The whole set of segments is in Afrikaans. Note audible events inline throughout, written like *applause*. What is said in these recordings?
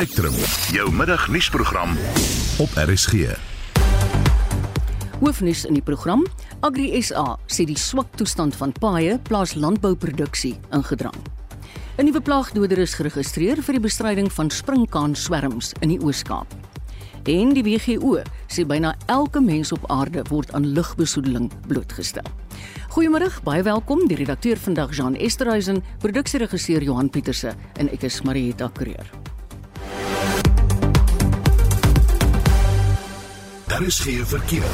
Spectrum, jou middagnuusprogram op RSG. Hoofnuus in die program: Agri SA sê die swak toestand van paaie plaas landbouproduksie ingedrang. 'n Nuwe plaagdoder is geregistreer vir die bestryding van sprinkaan-swerms in die Oos-Kaap. En die WGO sê byna elke mens op aarde word aan lugbesoedeling blootgestel. Goeiemôre, baie welkom. Die redakteur vandag Jean Esterhuizen, produksieregisseur Johan Pieterse en ek is Marieta Kreer. Geen verkeer.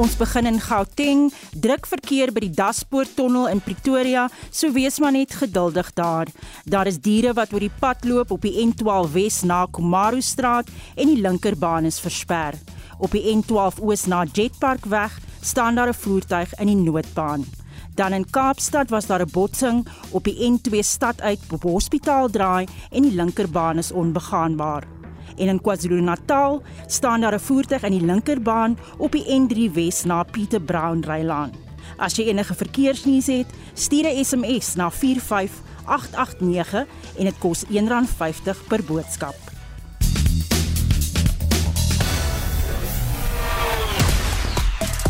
Ons begin in Gauteng, druk verkeer by die Daspoortonnel in Pretoria, so wees maar net geduldig daar. Daar is diere wat oor die pad loop op die N12 Wes na Komaro straat en die linkerbaan is versper. Op die N12 Oos na Jetpark weg staan daar 'n voertuig in die noodbaan. Dan in Kaapstad was daar 'n botsing op die N2 stad uit op Hospitaal Draai en die linkerbaan is onbegaanbaar. En in KwaZulu-Natal staan daar 'n voertuig in die linkerbaan op die N3 Wes na Pieter Brown Rylaan. As jy enige verkeersnuus het, stuur 'n SMS na 45889 en dit kos R1.50 per boodskap.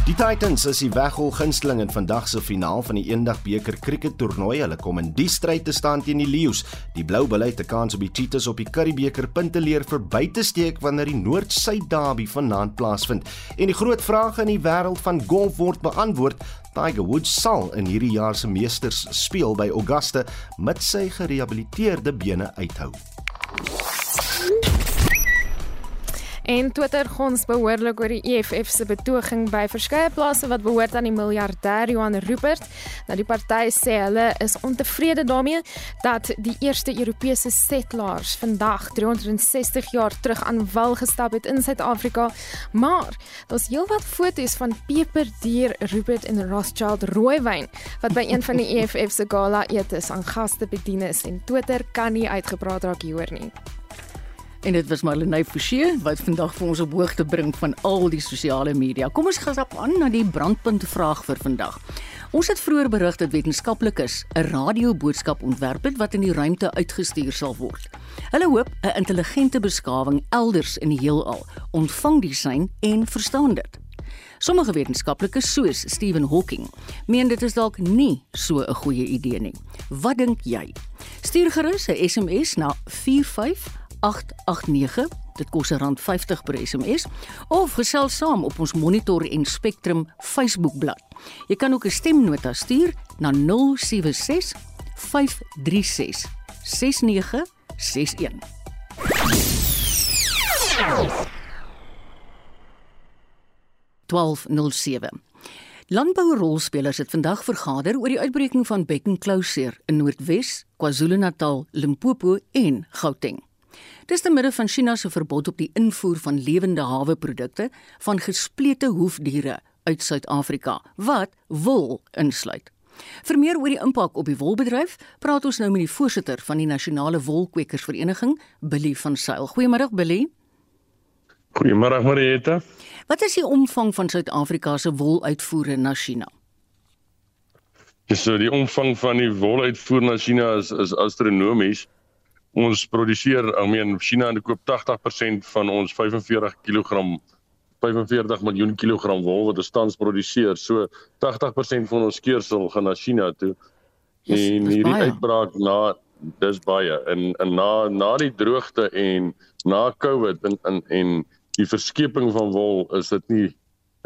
Die Titans is die weghol gunsteling in vandag se finaal van die Eendagbeker krieket toernooi. Hulle kom in die stryd te staan teen die Lions. Die Blou Bulle het 'n kans op die Cheetahs op die Curriebeeker punte leer verby te steek wanneer die Noord-Suid Derby vanaand plaasvind. En die groot vraag in die wêreld van golf word beantwoord. Tiger Woods sal in hierdie jaar se Meesters speel by Augusta met sy gerehabiliteerde bene uithou. En Twitter gons behoorlik oor die EFF se betoging by verskeie plase wat behoort aan die miljardêr Johan Rupert. Nou die party sê hulle is ontevrede daarmee dat die eerste Europese settlers vandag 360 jaar terug aan wal gestap het in Suid-Afrika. Maar daar's heelwat foto's van peperdier Rupert en Rothschild rooiwyn wat by een van die EFF se gala etes aan gaste bedien is en Twitter kan nie uitgepraat raak hieroor nie. En dit was Marlenae Forsie wat vandag vir ons op hoogte bring van al die sosiale media. Kom ons gaan aan na die brandpunt vraag vir vandag. Ons het vroeër berig dat wetenskaplikes 'n radioboodskap ontwerp het wat in die ruimte uitgestuur sal word. Hulle hoop 'n intelligente beskawing elders in die heelal ontvang die sein en verstaan dit. Sommige wetenskaplikes soos Stephen Hawking meen dit is dalk nie so 'n goeie idee nie. Wat dink jy? Stuur gerus 'n SMS na 45 0889 dit kos R50 per SMS of gesels saam op ons Monitor en Spectrum Facebookblad. Jy kan ook 'n stemnota stuur na 076 536 6961. Landbourolspelers het vandag vergader oor die uitbreking van bekkenklouseer in Noordwes, KwaZulu-Natal, Limpopo en Gauteng. Dis te midde van China se verbod op die invoer van lewende haweprodukte van gesplete hoefdiere uit Suid-Afrika wat wol insluit. Vir meer oor die impak op die wolbedryf, praat ons nou met die voorsitter van die Nasionale Wolkwekersvereniging, Billy van Sail. Goeiemôre Billy. Goeiemôre Marieta. Wat is die omvang van Suid-Afrika se woluitvoere na China? Ja, so die omvang van die woluitvoer na China is is astronomies ons produseer, I mean China en koop 80% van ons 45 kg 45 miljoen kilogram wol wat ons tans produseer. So 80% van ons skeursel gaan na China toe. Yes, en hierdie baie. uitbraak na dis baie en, en na na die droogte en na Covid en en en die verskeping van wol is dit nie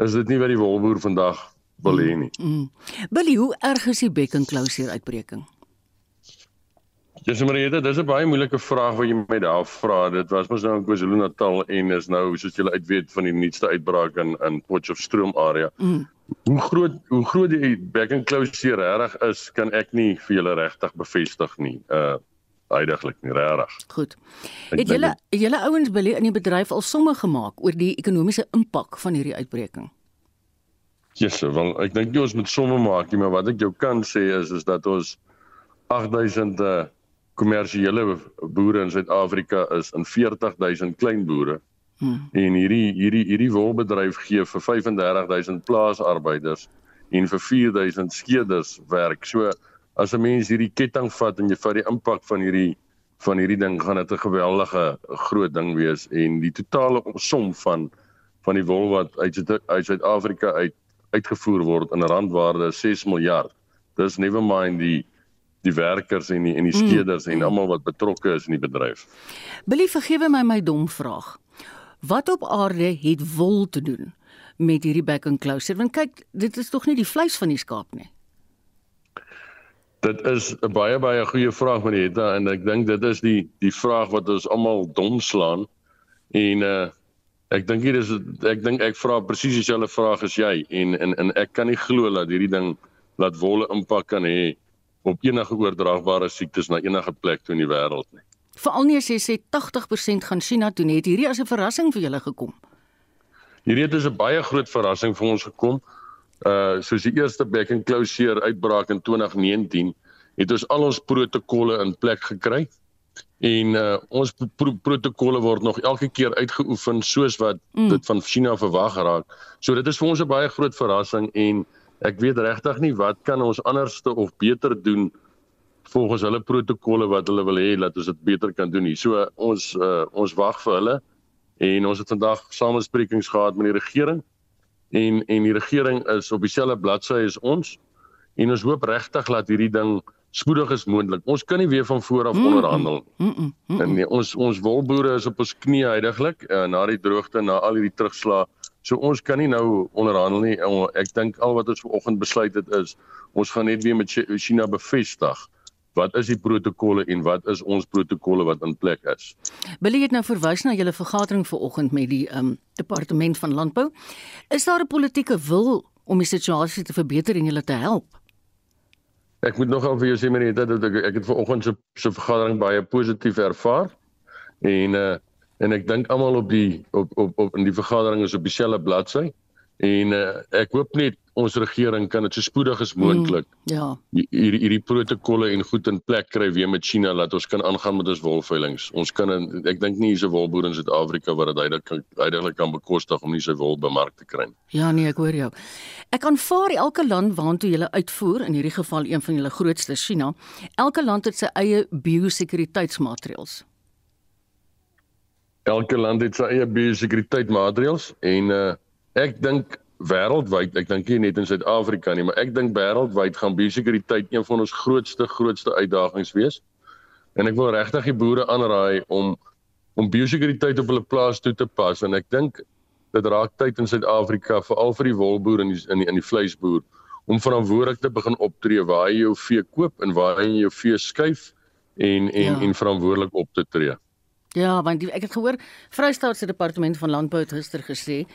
is dit nie wat die wolboer vandag wil hê nie. Mm, mm. Billy, hoe erg is die bekkenklousier uitbreking? Ja, so Marieta, dis 'n baie moeilike vraag wat jy my daar vra. Dit was mos nou in KwaZulu-Natal en is nou soos julle uitweet van die nuutste uitbraak in in Potchefstroom area. Mm. Hoe groot hoe groot die bekkenklousier regtig is, kan ek nie vir julle regtig bevestig nie. Uh uiteindelik nie regtig. Goed. Het julle julle ouens wil in die bedryf al somme gemaak oor die ekonomiese impak van hierdie uitbreking? Yes, wel ek dink jy ons moet somme maak, maar wat ek jou kan sê is is dat ons 8000 uh kommersiële boere in Suid-Afrika is in 40000 klein boere. Hmm. En hierdie hierdie hierdie wolbedryf gee vir 35000 plaasarbeiders en vir 4000 skeders werk. So as 'n mens hierdie ketting vat en jy vat die impak van hierdie van hierdie ding gaan dit 'n geweldige groot ding wees en die totale som van van die wol wat uit uit Suid-Afrika uit uitgevoer word in randwaarde 6 miljard. Dis never mind die die werkers en die en die skeders mm. en almal wat betrokke is in die bedryf. Billy, vergewe my my dom vraag. Wat op aarde het wol te doen met hierdie back and closure? Want kyk, dit is tog nie die vleis van die skaap nie. Dit is 'n baie baie goeie vraag Marieta en ek dink dit is die die vraag wat ons almal dom slaan. En uh ek dink hier is ek dink ek vra presies dieselfde vraag as jy en en en ek kan nie glo dat hierdie ding laat wolle impak kan hê op enige oordraagbare siektes na enige plek toe in die wêreld nie. Veral nie as jy sê 80% gaan China toe net hierdie as 'n verrassing vir julle gekom. Hierdie het 'n baie groot verrassing vir ons gekom. Uh soos die eerste back and closure uitbraak in 2019 het ons al ons protokolle in plek gekry. En uh ons pro protokolle word nog elke keer uitgeoefen soos wat mm. dit van China verwag raak. So dit is vir ons 'n baie groot verrassing en ek weet regtig nie wat kan ons anderste of beter doen volgens hulle protokolle wat hulle wil hê dat ons dit beter kan doen nie. So ons uh, ons wag vir hulle en ons het vandag samesprekings gehad met die regering en en die regering is op dieselfde bladsy as ons en ons hoop regtig dat hierdie ding spoedig is moontlik. Ons kan nie weer van voor af onderhandel nie. Mm -mm, mm -mm. Nee, ons ons wolboere is op ons knie heidaglik uh, na die droogte na al hierdie terugslag. So ons kan nie nou onderhandel nie. Ek dink al wat ons vanoggend besluit het is ons gaan net weer met China bevestig wat is die protokolle en wat is ons protokolle wat in plek is. Billy het nou verwys na julle vergadering vanoggend met die um, departement van landbou. Is daar 'n politieke wil om die situasie te verbeter en julle te help? Ek moet nogal vir jou sê meneer dat ek ek het vanoggend se se vergadering baie positief ervaar. En uh en ek dink almal op die op op op in die vergadering is op dieselfde bladsy. En uh, ek hoop net ons regering kan dit so spoedig as moontlik mm, ja hierdie hierdie protokolle en goed in plek kry weer met China dat ons kan aangaan met ons wolveilings. Ons kan in, ek dink nie hierse wolboer in Suid-Afrika wat dit uiteindelik kan bekostig om nie sy wol bemark te kry nie. Ja nee, ek hoor jou. Ek aanvaar elke land waantoe jy uitvoer, in hierdie geval een van julle grootste China, elke land het sy eie biosekuriteitsmaatreëls. Elke land het sy eie biosekuriteitsmaatreëls en uh, ek dink wêreldwyd, ek dink nie net in Suid-Afrika nie, maar ek dink wêreldwyd gaan biosekuriteit een van ons grootste grootste uitdagings wees. En ek wil regtig die boere aanraai om om biosekuriteit op hulle plaas toe te pas en ek dink dit raak tyd in Suid-Afrika veral vir die wolboer en die, in die in die vleisboer om verantwoordelik te begin optree waar jy jou vee koop en waar jy jou vee skuif en en ja. en verantwoordelik op te tree. Ja, want ek het gehoor Vrystaat se departement van landbou gister gesê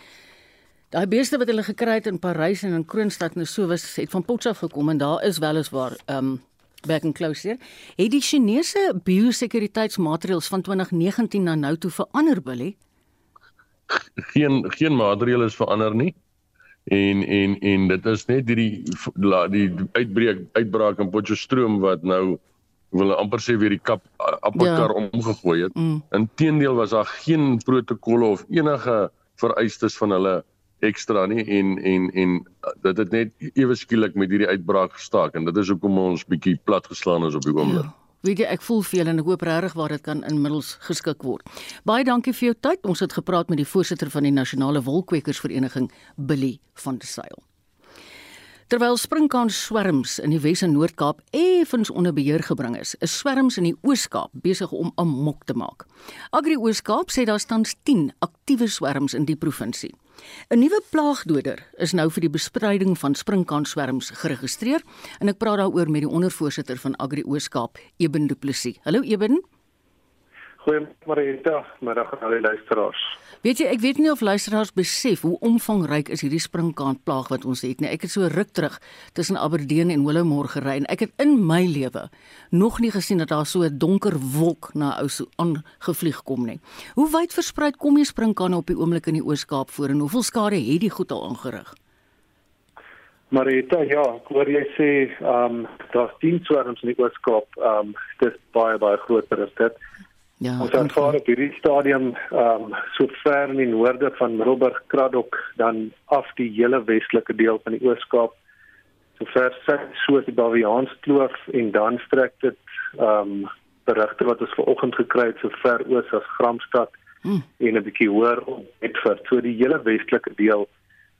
Daai beeste wat hulle gekry het in Parys en in Kroonstad nou so was het van Potchefstroom gekom en daar is weliswaar um back and closer. Het die Chinese biosekuriteitsmaatreëls van 2019 na nou toe verander billie? Geen geen maatreëls is verander nie. En en en dit is net hierdie die uitbreek uitbraak in Potchefstroom wat nou wil amper sê weer die kap appelkar ja. omgegooi het. Mm. Inteendeel was daar geen protokolle of enige vereistes van hulle ekstra nie en en en uh, dit het net ewe skielik met hierdie uitbraak gestaak en dit is hoekom ons bietjie plat geslaan is op die oomblik. Ja. Weet jy, ek voel veel en ek hoop regtig waar dit kan inmiddels geskik word. Baie dankie vir jou tyd. Ons het gepraat met die voorsitter van die Nasionale Wolkwekersvereniging, Billy van der Sail. Terwyl sprinkaan swerms in die Wes en Noord-Kaap effens onder beheer gebring is, is swerms in die Oos-Kaap besig om amok te maak. Agri Oos-Kaap sê daar staan 10 aktiewe swerms in die provinsie. 'n Nuwe plaagdoder is nou vir die bespreiding van sprinkanswerms geregistreer en ek praat daaroor met die ondervoorsitter van Agri Ooskaap, Eben Du Plessis. Hallo Eben. Goeiemôre, middag aan al die luisteraars. Weet jy, ek weet nie of luisteraars besef hoe omvangryk is hierdie sprinkaanplaag wat ons het nie. Ek het so ruk terug tussen Aberdeen en Willowmore gery en ek het in my lewe nog nie gesien dat daar so 'n donker wolk na ou so aangevlieg kom nie. Hoe wyd versprei kom die sprinkaane op die oomblik in die Oos-Kaap voor en hoeveel skade het die goed al aangerig? Marita, ja, ek hoor jy sê, ehm um, daar's 10 swerms in die Oos-Kaap. Ehm um, dit is baie baie groter as dit. Ja, ons ervaar op hierdie stadium ehm um, so ver in die noorde van Middelburg Kraddock dan af die hele westelike deel van die Oos-Kaap. So ver soos die Baviaanskloof en dan strek dit ehm um, berigte wat ons vanoggend gekry het so ver oos as Gramstad hmm. en 'n bietjie hoër op Bedford. So die hele westelike deel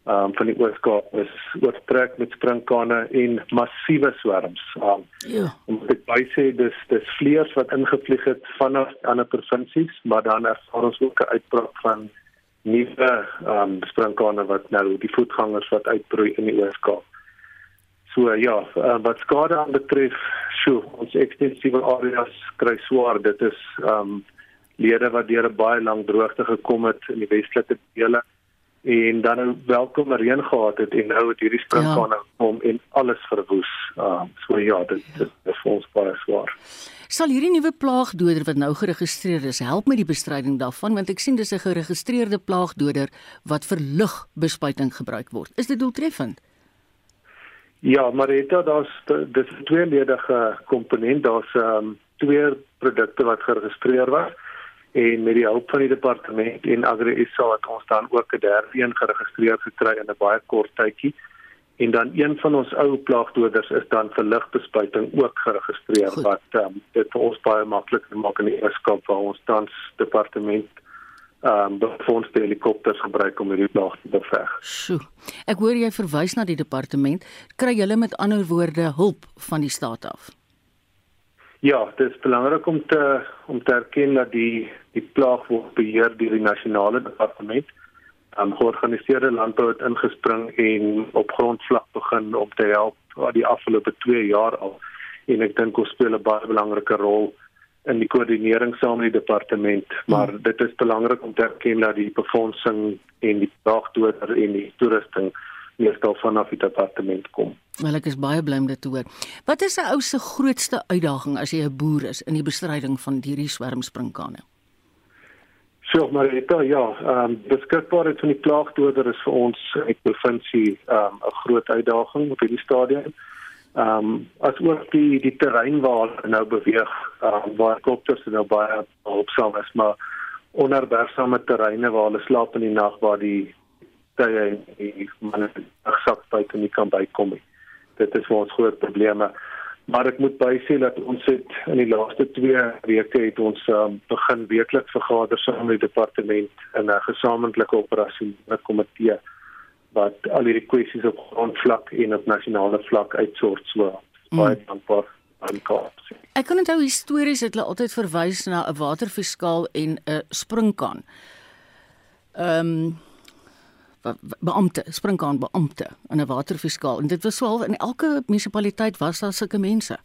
um, van die Oos-Kaap is oortrek met sprinkane en massiewe swerms. Um, ja. Ek by sê dis dis vleiers wat ingevlieg het vanaf ander provinsies, maar dan ervaar ons ook 'n uitbraak van nuwe um, sprinkane wat nou die voetgangers wat uitbroei in die Oos-Kaap. So ja, uh, wat skade betref, so ons ekstensiewe areas kry swaar. Dit is um lede wat deur 'n baie lang droogte gekom het in die westelike dele en dan 'n welkome reën gehad het en nou het hierdie sprinkane ja. kom en alles verwoes. Uh, so ja, dit, dit is vir ons baie swaar. Sal hierdie nuwe plaagdoder wat nou geregistreer is help met die bestryding daarvan want ek sien dis 'n geregistreerde plaagdoder wat vir lugbespuiting gebruik word. Is dit doeltreffend? Ja, maar dit daar's dis tweeledige komponent, daar's ehm um, twee produkte wat geregistreer was en met die hulp van die departement en AgriSA het ons dan ook 'n derde een geregistreer gekry in 'n baie kort tydjie. En dan een van ons ou plaagdoders is dan vir ligbespuiting ook geregistreer Goed. wat um, dit vir ons baie makliker maak in die eerskap waar ons tans departement ehm um, fonds die helikopters gebruik om hierdie plaag te beveg. Sjoe. Ek hoor jy verwys na die departement. Kry julle met ander woorde hulp van die staat af? Ja, dit is belangrik om te om te erken dat die die plaag word beheer deur die nasionale departement. Um georganiseerde landbou het ingespring en op grondvlak begin om te help vir die afgelope 2 jaar al. En ek dink ons speel 'n baie belangrike rol in die koördinering saam met die departement, maar hmm. dit is belangrik om te erken dat die befondsing en die plaagdoder en die toerusting meestal vanaf die departement kom. Wel ek is baie bly om dit te hoor. Wat is 'n ou se grootste uitdaging as jy 'n boer is in die bestryding van hierdie swermsprinkane? So maar dit ja, ehm um, beskikbaarheid van die plaagdoder is vir ons die provinsie ehm um, 'n groot uitdaging op hierdie stadium. Ehm um, as ook die die terrein waar nou beweeg, ehm um, waar kopters nou baie opsaam is, maar onherbergsame terreine waar hulle slaap in die nag waar die tye en die manne gesak buite nie kan bykom nie. Dit is vir ons groot probleme. Maar ek moet bysê dat ons het in die laaste 2 weke het ons um, begin weekliks vergader saam met die departement in 'n gesamentlike operasie met komitee wat al hierdie kwessies op grondvlak en op nasionale vlak uitsort so. Mm. Baie dankbaar aan Kaaps. Ek kon onthou histories het hulle altyd verwys na 'n waterfiskaal en 'n springkaan. Ehm um, beampte, springkaan beampte in 'n waterfiskaal en dit was swaar in elke munisipaliteit was daar sulke mense.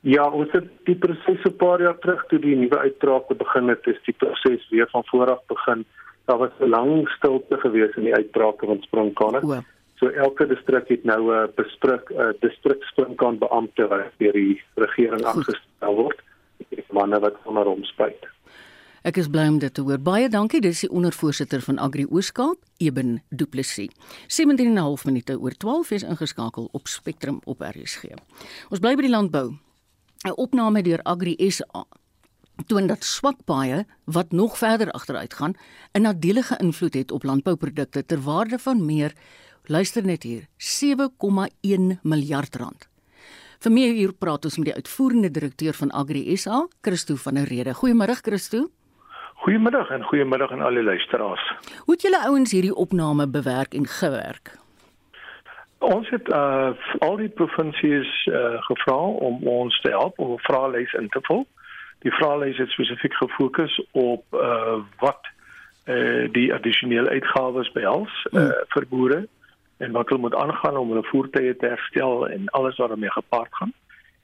Ja, ons het die proses 'n paar jaar terug toe die nuwe uitbrake begin het, is die proses weer van voor af begin. Daar was 'n lang stilte gewees in die uitbrake van springkane. O. So elke distrik het nou 'n besprik 'n distrik springkaan beampte wat deur die regering aangestel word. Die manne wat onder hom spuit. Ek is bly om dit te hoor. Baie dankie. Dis die ondervoorsitter van Agri Ooskaap, Eben Du Plessis. 17 en 'n half minute oor 12 is ingeskakel op Spectrum op RSG. Ons bly by die landbou. 'n Opname deur Agri SA toon dat swak paaie wat nog verder agteruit gaan 'n nadelige invloed het op landbouprodukte ter waarde van meer luister net hier 7,1 miljard rand. Vir meer hier praat ons met die uitvoerende direkteur van Agri SA, Christo van der Rede. Goeiemôre Christo. Goeiemiddag en goeiemiddag aan al die luisteraars. Hoe het julle ouens hierdie opname bewerk en gewerk? Ons het uh al die provinsies uh gevra om ons te help om 'n vraelys in te vul. Die vraelys het spesifiek gefokus op uh wat uh die addisionele uitgawes behels uh hmm. vir boere en wat hulle moet aangaan om hulle voertuie te herstel en alles wat daarmee gepaard gaan.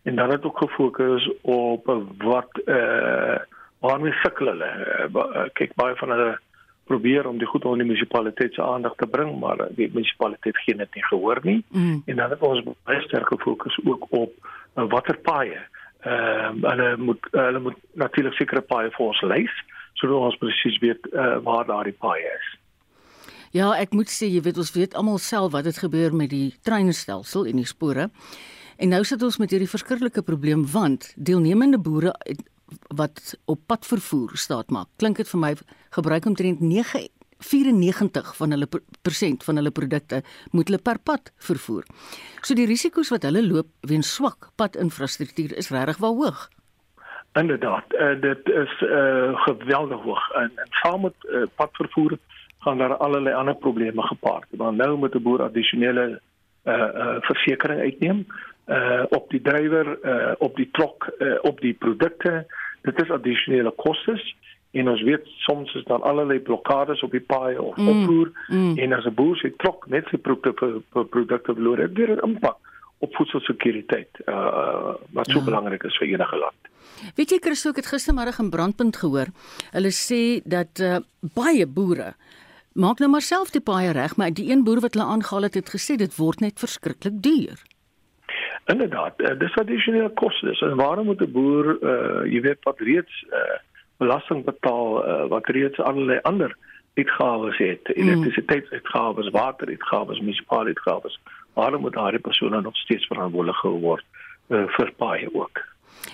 En dan het ook gefokus op wat uh waarmee sukkel hulle? Uh, kyk baie van hulle probeer om die goed onder die munisipaliteit se aandag te bring, maar die munisipaliteit gee dit nie gehoor nie. Mm. En dan het ons baie sterk gefokus ook op uh, watter paaie. Ehm uh, hulle moet hulle moet natuurlik sekere paaie vir ons lys sodat ons presies weet uh, waar daardie paaie is. Ja, ek moet sê jy weet ons weet almal self wat het gebeur met die treinstelsel en die spore. En nou sit ons met hierdie verskriklike probleem want deelnemende boere wat op pad vervoer staat maak. Klink dit vir my gebruik omtrent 9 94 van hulle persent van hulle produkte moet hulle per pad vervoer. So die risiko's wat hulle loop weens swak padinfrastruktuur is regtig wel hoog. Inderdaad, uh, dit is uh, geweldig hoog en, en saam met uh, padvervoer gaan daar allerlei ander probleme gepaard. Want nou moet 'n boer addisionele uh, uh, versekerings uitneem uh, op die drywer, uh, op die trok, uh, op die produkte. Dit is addisionele kostes en ons weet soms is daar allerlei blokkades op die paaie of mm, opvoer mm. en as 'n boer se trok net sy produkte produkte verloor, het dit 'n impak op voedselsekuriteit uh, wat so ja. belangrik is vir enige land. Weet jy Christo, ek het gistermiddag 'n brandpunt gehoor. Hulle sê dat uh, baie boere maak nou maar self die paaie reg, maar die een boer wat hulle aangehaal het, het gesê dit word net verskriklik duur. Inderdaad, uh, dis addisionele kostes. En waarom moet 'n boer uh jy weet wat reeds uh belasting betaal uh, wat reeds allerlei ander uitgawes het, mm. elektrisiteitsuitgawes, wateruitgawes, munisipale uitgawes. Waarom moet daardie persone nog steeds verantwoordelik gehou word uh, vir paaie ook?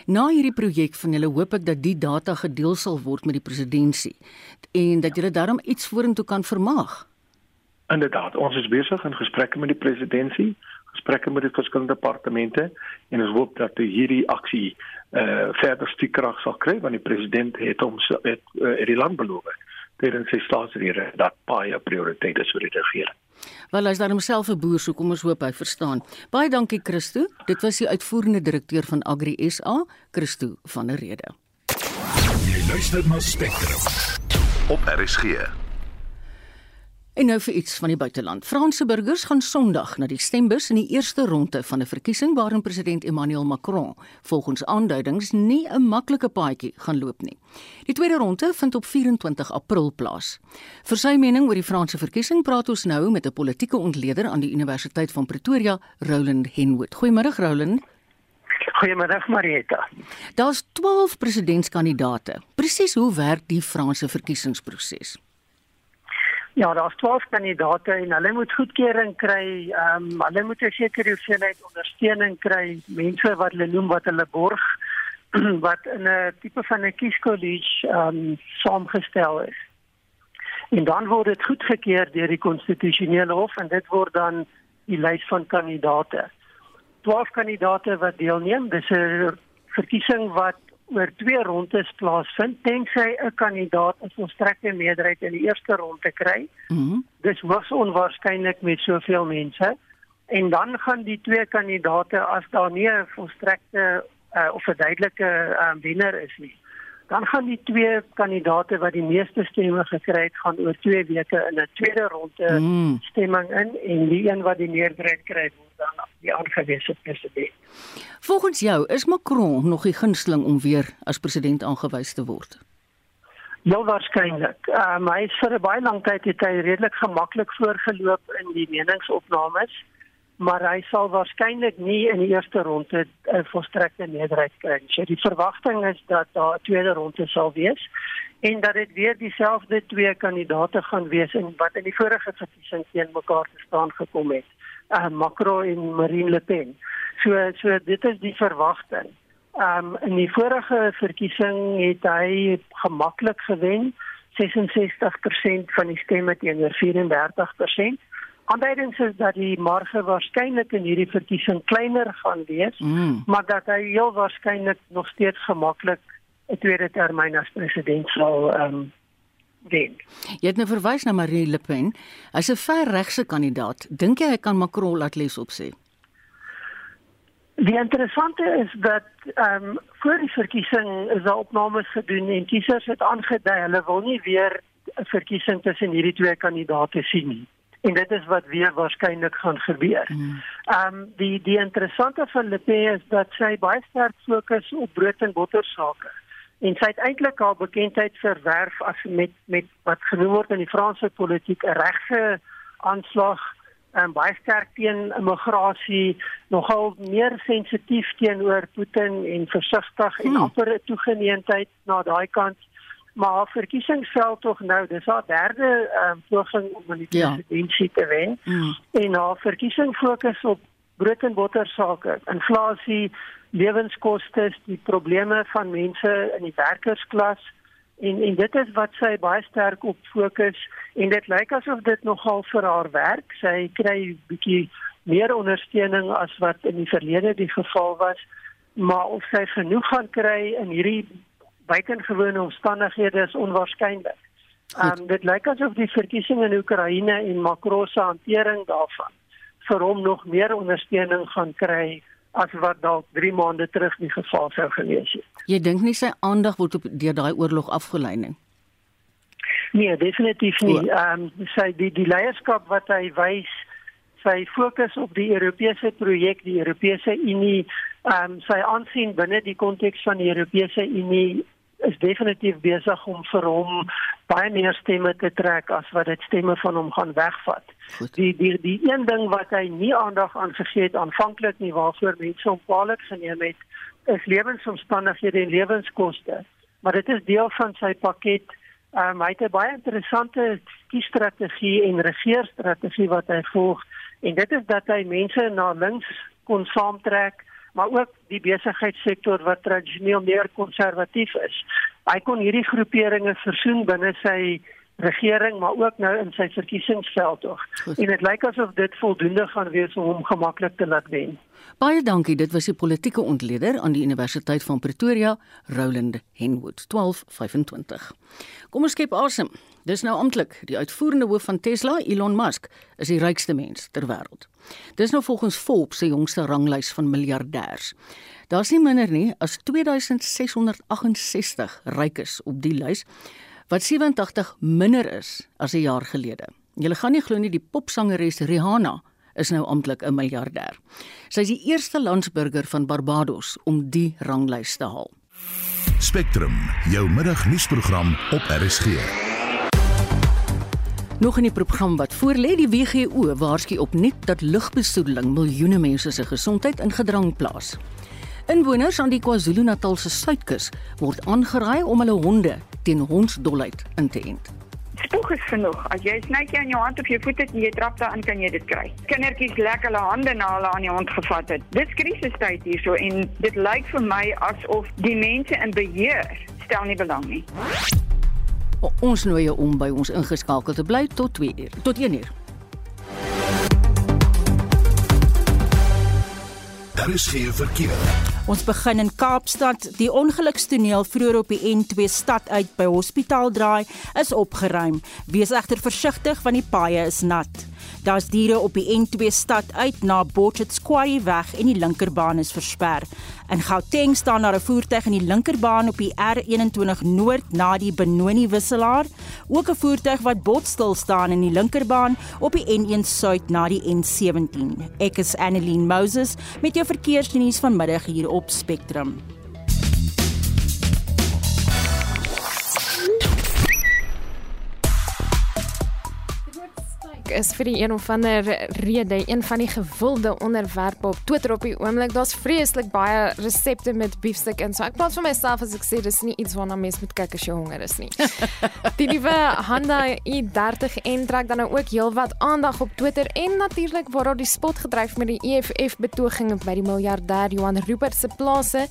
Na hierdie projek van julle hoop ek dat die data gedeel sal word met die presidentskap en dat julle daarom iets vorentoe kan vermaak. Inderdaad, ons is besig in gesprekke met die presidentskap, gesprekke met die verskillende departemente en ons hoop dat hierdie aksie eh uh, verder stiekrag sal kry want die president het hom het, uh, het die land beloof tydens sy staatsrede dat baie prioriteite is vir die regering. Wel hy's dan homself 'n boer, so kom ons hoop hy verstaan. Baie dankie Christo. Dit was die uitvoerende direkteur van Agri SA, Christo van der Rede. Jy luister na Spectrum op RSG. En nou vir iets van die buiteland. Franse burgers gaan Sondag na die stembus in die eerste ronde van 'n verkiesing waarin president Emmanuel Macron volgens aanduidings nie 'n maklike paadjie gaan loop nie. Die tweede ronde vind op 24 April plaas. Vir sy mening oor die Franse verkiesing praat ons nou met 'n politieke ontleder aan die Universiteit van Pretoria, Roland Henwood. Goeiemôre Roland. Goeiemôre Marieta. Daar's 12 presidentskandidaate. Presies hoe werk die Franse verkiesingsproses? Ja, daar's 12 kandidate en hulle moet goedkeuring kry. Ehm um, hulle moet 'n sekere hoeveelheid ondersteuning kry. Mense wat hulle noem wat hulle borg *clears throat* wat in 'n tipe van 'n kieskollege ehm um, saamgestel is. En dan word dit goedgekeur deur die konstitusionele hof en dit word dan die lys van kandidate. 12 kandidate wat deelneem. Dis 'n verkiesing wat oor twee rondes plaasvind tensy 'n kandidaat 'n volstrekte meerderheid in die eerste ronde kry. Mm Dis was onwaarskynlik met soveel mense. En dan gaan die twee kandidaate as daar nie 'n volstrekte uh, of 'n duidelike uh, wenner is nie. Dan gaan die twee kandidaate wat die meeste stemme gekry het, gaan oor 2 weke in 'n tweede ronde mm. stemming in en die een wat die meerderheid kry, word dan die aangewese president. Volgens jou is Macron nog die gunsteling om weer as president aangewys te word? Ja, waarskynlik. Um, hy het vir 'n baie lang tyd het hy redelik gemaklik voorgeloop in die meningsopnames, maar hy sal waarskynlik nie in die eerste ronde 'n volstrekte meerderheid kry nie. So die verwagting is dat daar 'n tweede ronde sal wees en dat dit weer dieselfde twee kandidate gaan wees en wat in die vorige verkiesing teen mekaar te staan gekom het uh, Macron en Marine Le Pen. So so dit is die verwagting. Um in die vorige verkiesing het hy gemaklik gewen, 66% van die stemme teenoor 34%. Aanduidings is dat die marge waarskynlik in hierdie verkiesing kleiner gaan wees, mm. maar dat hy heel waarskynlik nog steeds gemaklik 'n tweede termyn as president sal um wen. Jy het nou verwys na Marine Le Pen. Hy's 'n verregse kandidaat. Dink jy hy kan Macron laat les opsê? Die interessante is dat ehm um, voor die verkiesing is daar opnames gedoen en kiesers het aangedui hulle wil nie weer 'n verkiesing tussen hierdie twee kandidaate sien nie. En dit is wat weer waarskynlik gaan gebeur. Ehm um, die die interessante van Le Pen is dat sy baie sterk fokus op brood en botter sake en sy het eintlik haar bekendheid verwerf as met met wat genoem word in die Franse politiek 'n regse aanslag en baie sterk teen immigrasie, nogal meer sensitief teenoor Putin en versigtig hmm. en amper 'n toegeneentheid na daai kant. Maar haar verkiesingsveld tog nou, dis haar derde um, poging om in die ja. presidentskap te wen. Hmm. En haar verkiesing fokus op brood en botter sake, inflasie, lewenskoste, die probleme van mense in die werkersklas en en dit is wat sy baie sterk op fokus en dit lyk asof dit nogal vir haar werk. Sy kry bietjie meer ondersteuning as wat in die verlede die geval was. maar of sy genoeg gaan kry in hierdie buitengewone omstandighede is onwaarskynlik. Ehm um, dit lyk asof die verkiesing in Oekraïne en Macron se hantering daarvan vir hom nog meer ondersteuning gaan kry as wat dalk 3 maande terug die geval sou gewees het. Jy dink nie sy aandag word op deur daai oorlog afgelei nie. Nee, definitief nie. Ehm um, sy die die leierskap wat hy wys, sy fokus op die Europese projek, die Europese Unie, ehm um, sy aansien binne die konteks van die Europese Unie is definitief besig om vir hom baie meer stemme te trek as wat dit stemme van hom gaan wegvat. Goed. Die die die een ding wat hy nie aandag aan gegee het aanvanklik nie waarvoor mense hom kwaliek geneem het, is lewensomstandighede en lewenskoste. Maar dit is deel van sy pakket. Um, hy het 'n baie interessante kiesstrategie en regeerstrategie wat hy volg en dit is dat hy mense na links kon saamtrek maar ook die besigheidssektor wat tradisioneel meer konservatief is. Hy kon hierdie groeperinge versoen binne sy regering maar ook nou in sy verkiesingsveld tog. En dit lyk asof dit voldoende gaan wees om hom gemaklik te laat wen. Baie dankie. Dit was die politieke ontleder aan die Universiteit van Pretoria, Roland Henwood, 1225. Kom ons skep asem. Dis nou amptelik, die uitvoerende hoof van Tesla, Elon Musk, is die rykste mens ter wêreld. Dis nou volgens Forbes se jongste ranglys van miljardêers. Daar's nie minder nie as 2668 rykes op die lys, wat 87 minder is as 'n jaar gelede. Jy gaan nie glo nie die popsangeres Rihanna is nou amptelik 'n miljardêr. Sy is die eerste landsburger van Barbados om die ranglys te haal. Spectrum, jou middagnuusprogram op RSG. Nog in die program wat voorlê, die WGO waarsku opnuut dat lugbesoedeling miljoene mense se gesondheid in gedrang plaas. Inwoners aan die KwaZulu-Natal se suidkus word aangeraai om hulle honde teen hondsdolheid in te ent. Spoeg is genoeg. As jy sny jy aan jou hand of jou voet het en jy trap daarin, kan jy dit kry. Kindertjies lek hulle hande na hulle aan die hond gevat het. Dis krisistyd hierso en dit lyk vir my asof die mense in beheer stel nie belang nie. O, ons nooi jou om by ons ingeskakel te bly tot 2 uur. Tot 1 uur. Daar is geen verkeer. Ons begin in Kaapstad. Die ongelukstoneel vroeër op die N2 stad uit by Hospitaal Draai is opgeruim. Wees egter versigtig want die paaie is nat. Daar's diere op die N2 stad uit na Botchetskwaai weg en die linkerbaan is versper. In Gauteng staan daar 'n voertuig in die linkerbaan op die R21 Noord na die Benoni wisselaar, ook 'n voertuig wat botstil staan in die linkerbaan op die N1 Suid na die N17. Ek is Annelien Moses met jou verkeersnuus vanmiddag hier op Spectrum. Is vir die een of ander rede een van die gewilde onderwerpe op Twitter op die oomblik. Daar's vreeslik baie resepte met beefsteak en so. Ek praat vir myself as ek sê dis nie iets waarna mens moet kyk as jy honger is nie. *laughs* die nuwe Hyundai i30 en trek dan nou ook heelwat aandag op Twitter en natuurlik waar daar die spot gedryf met die EFF betoging by die miljardêr Johan Rupert se plase.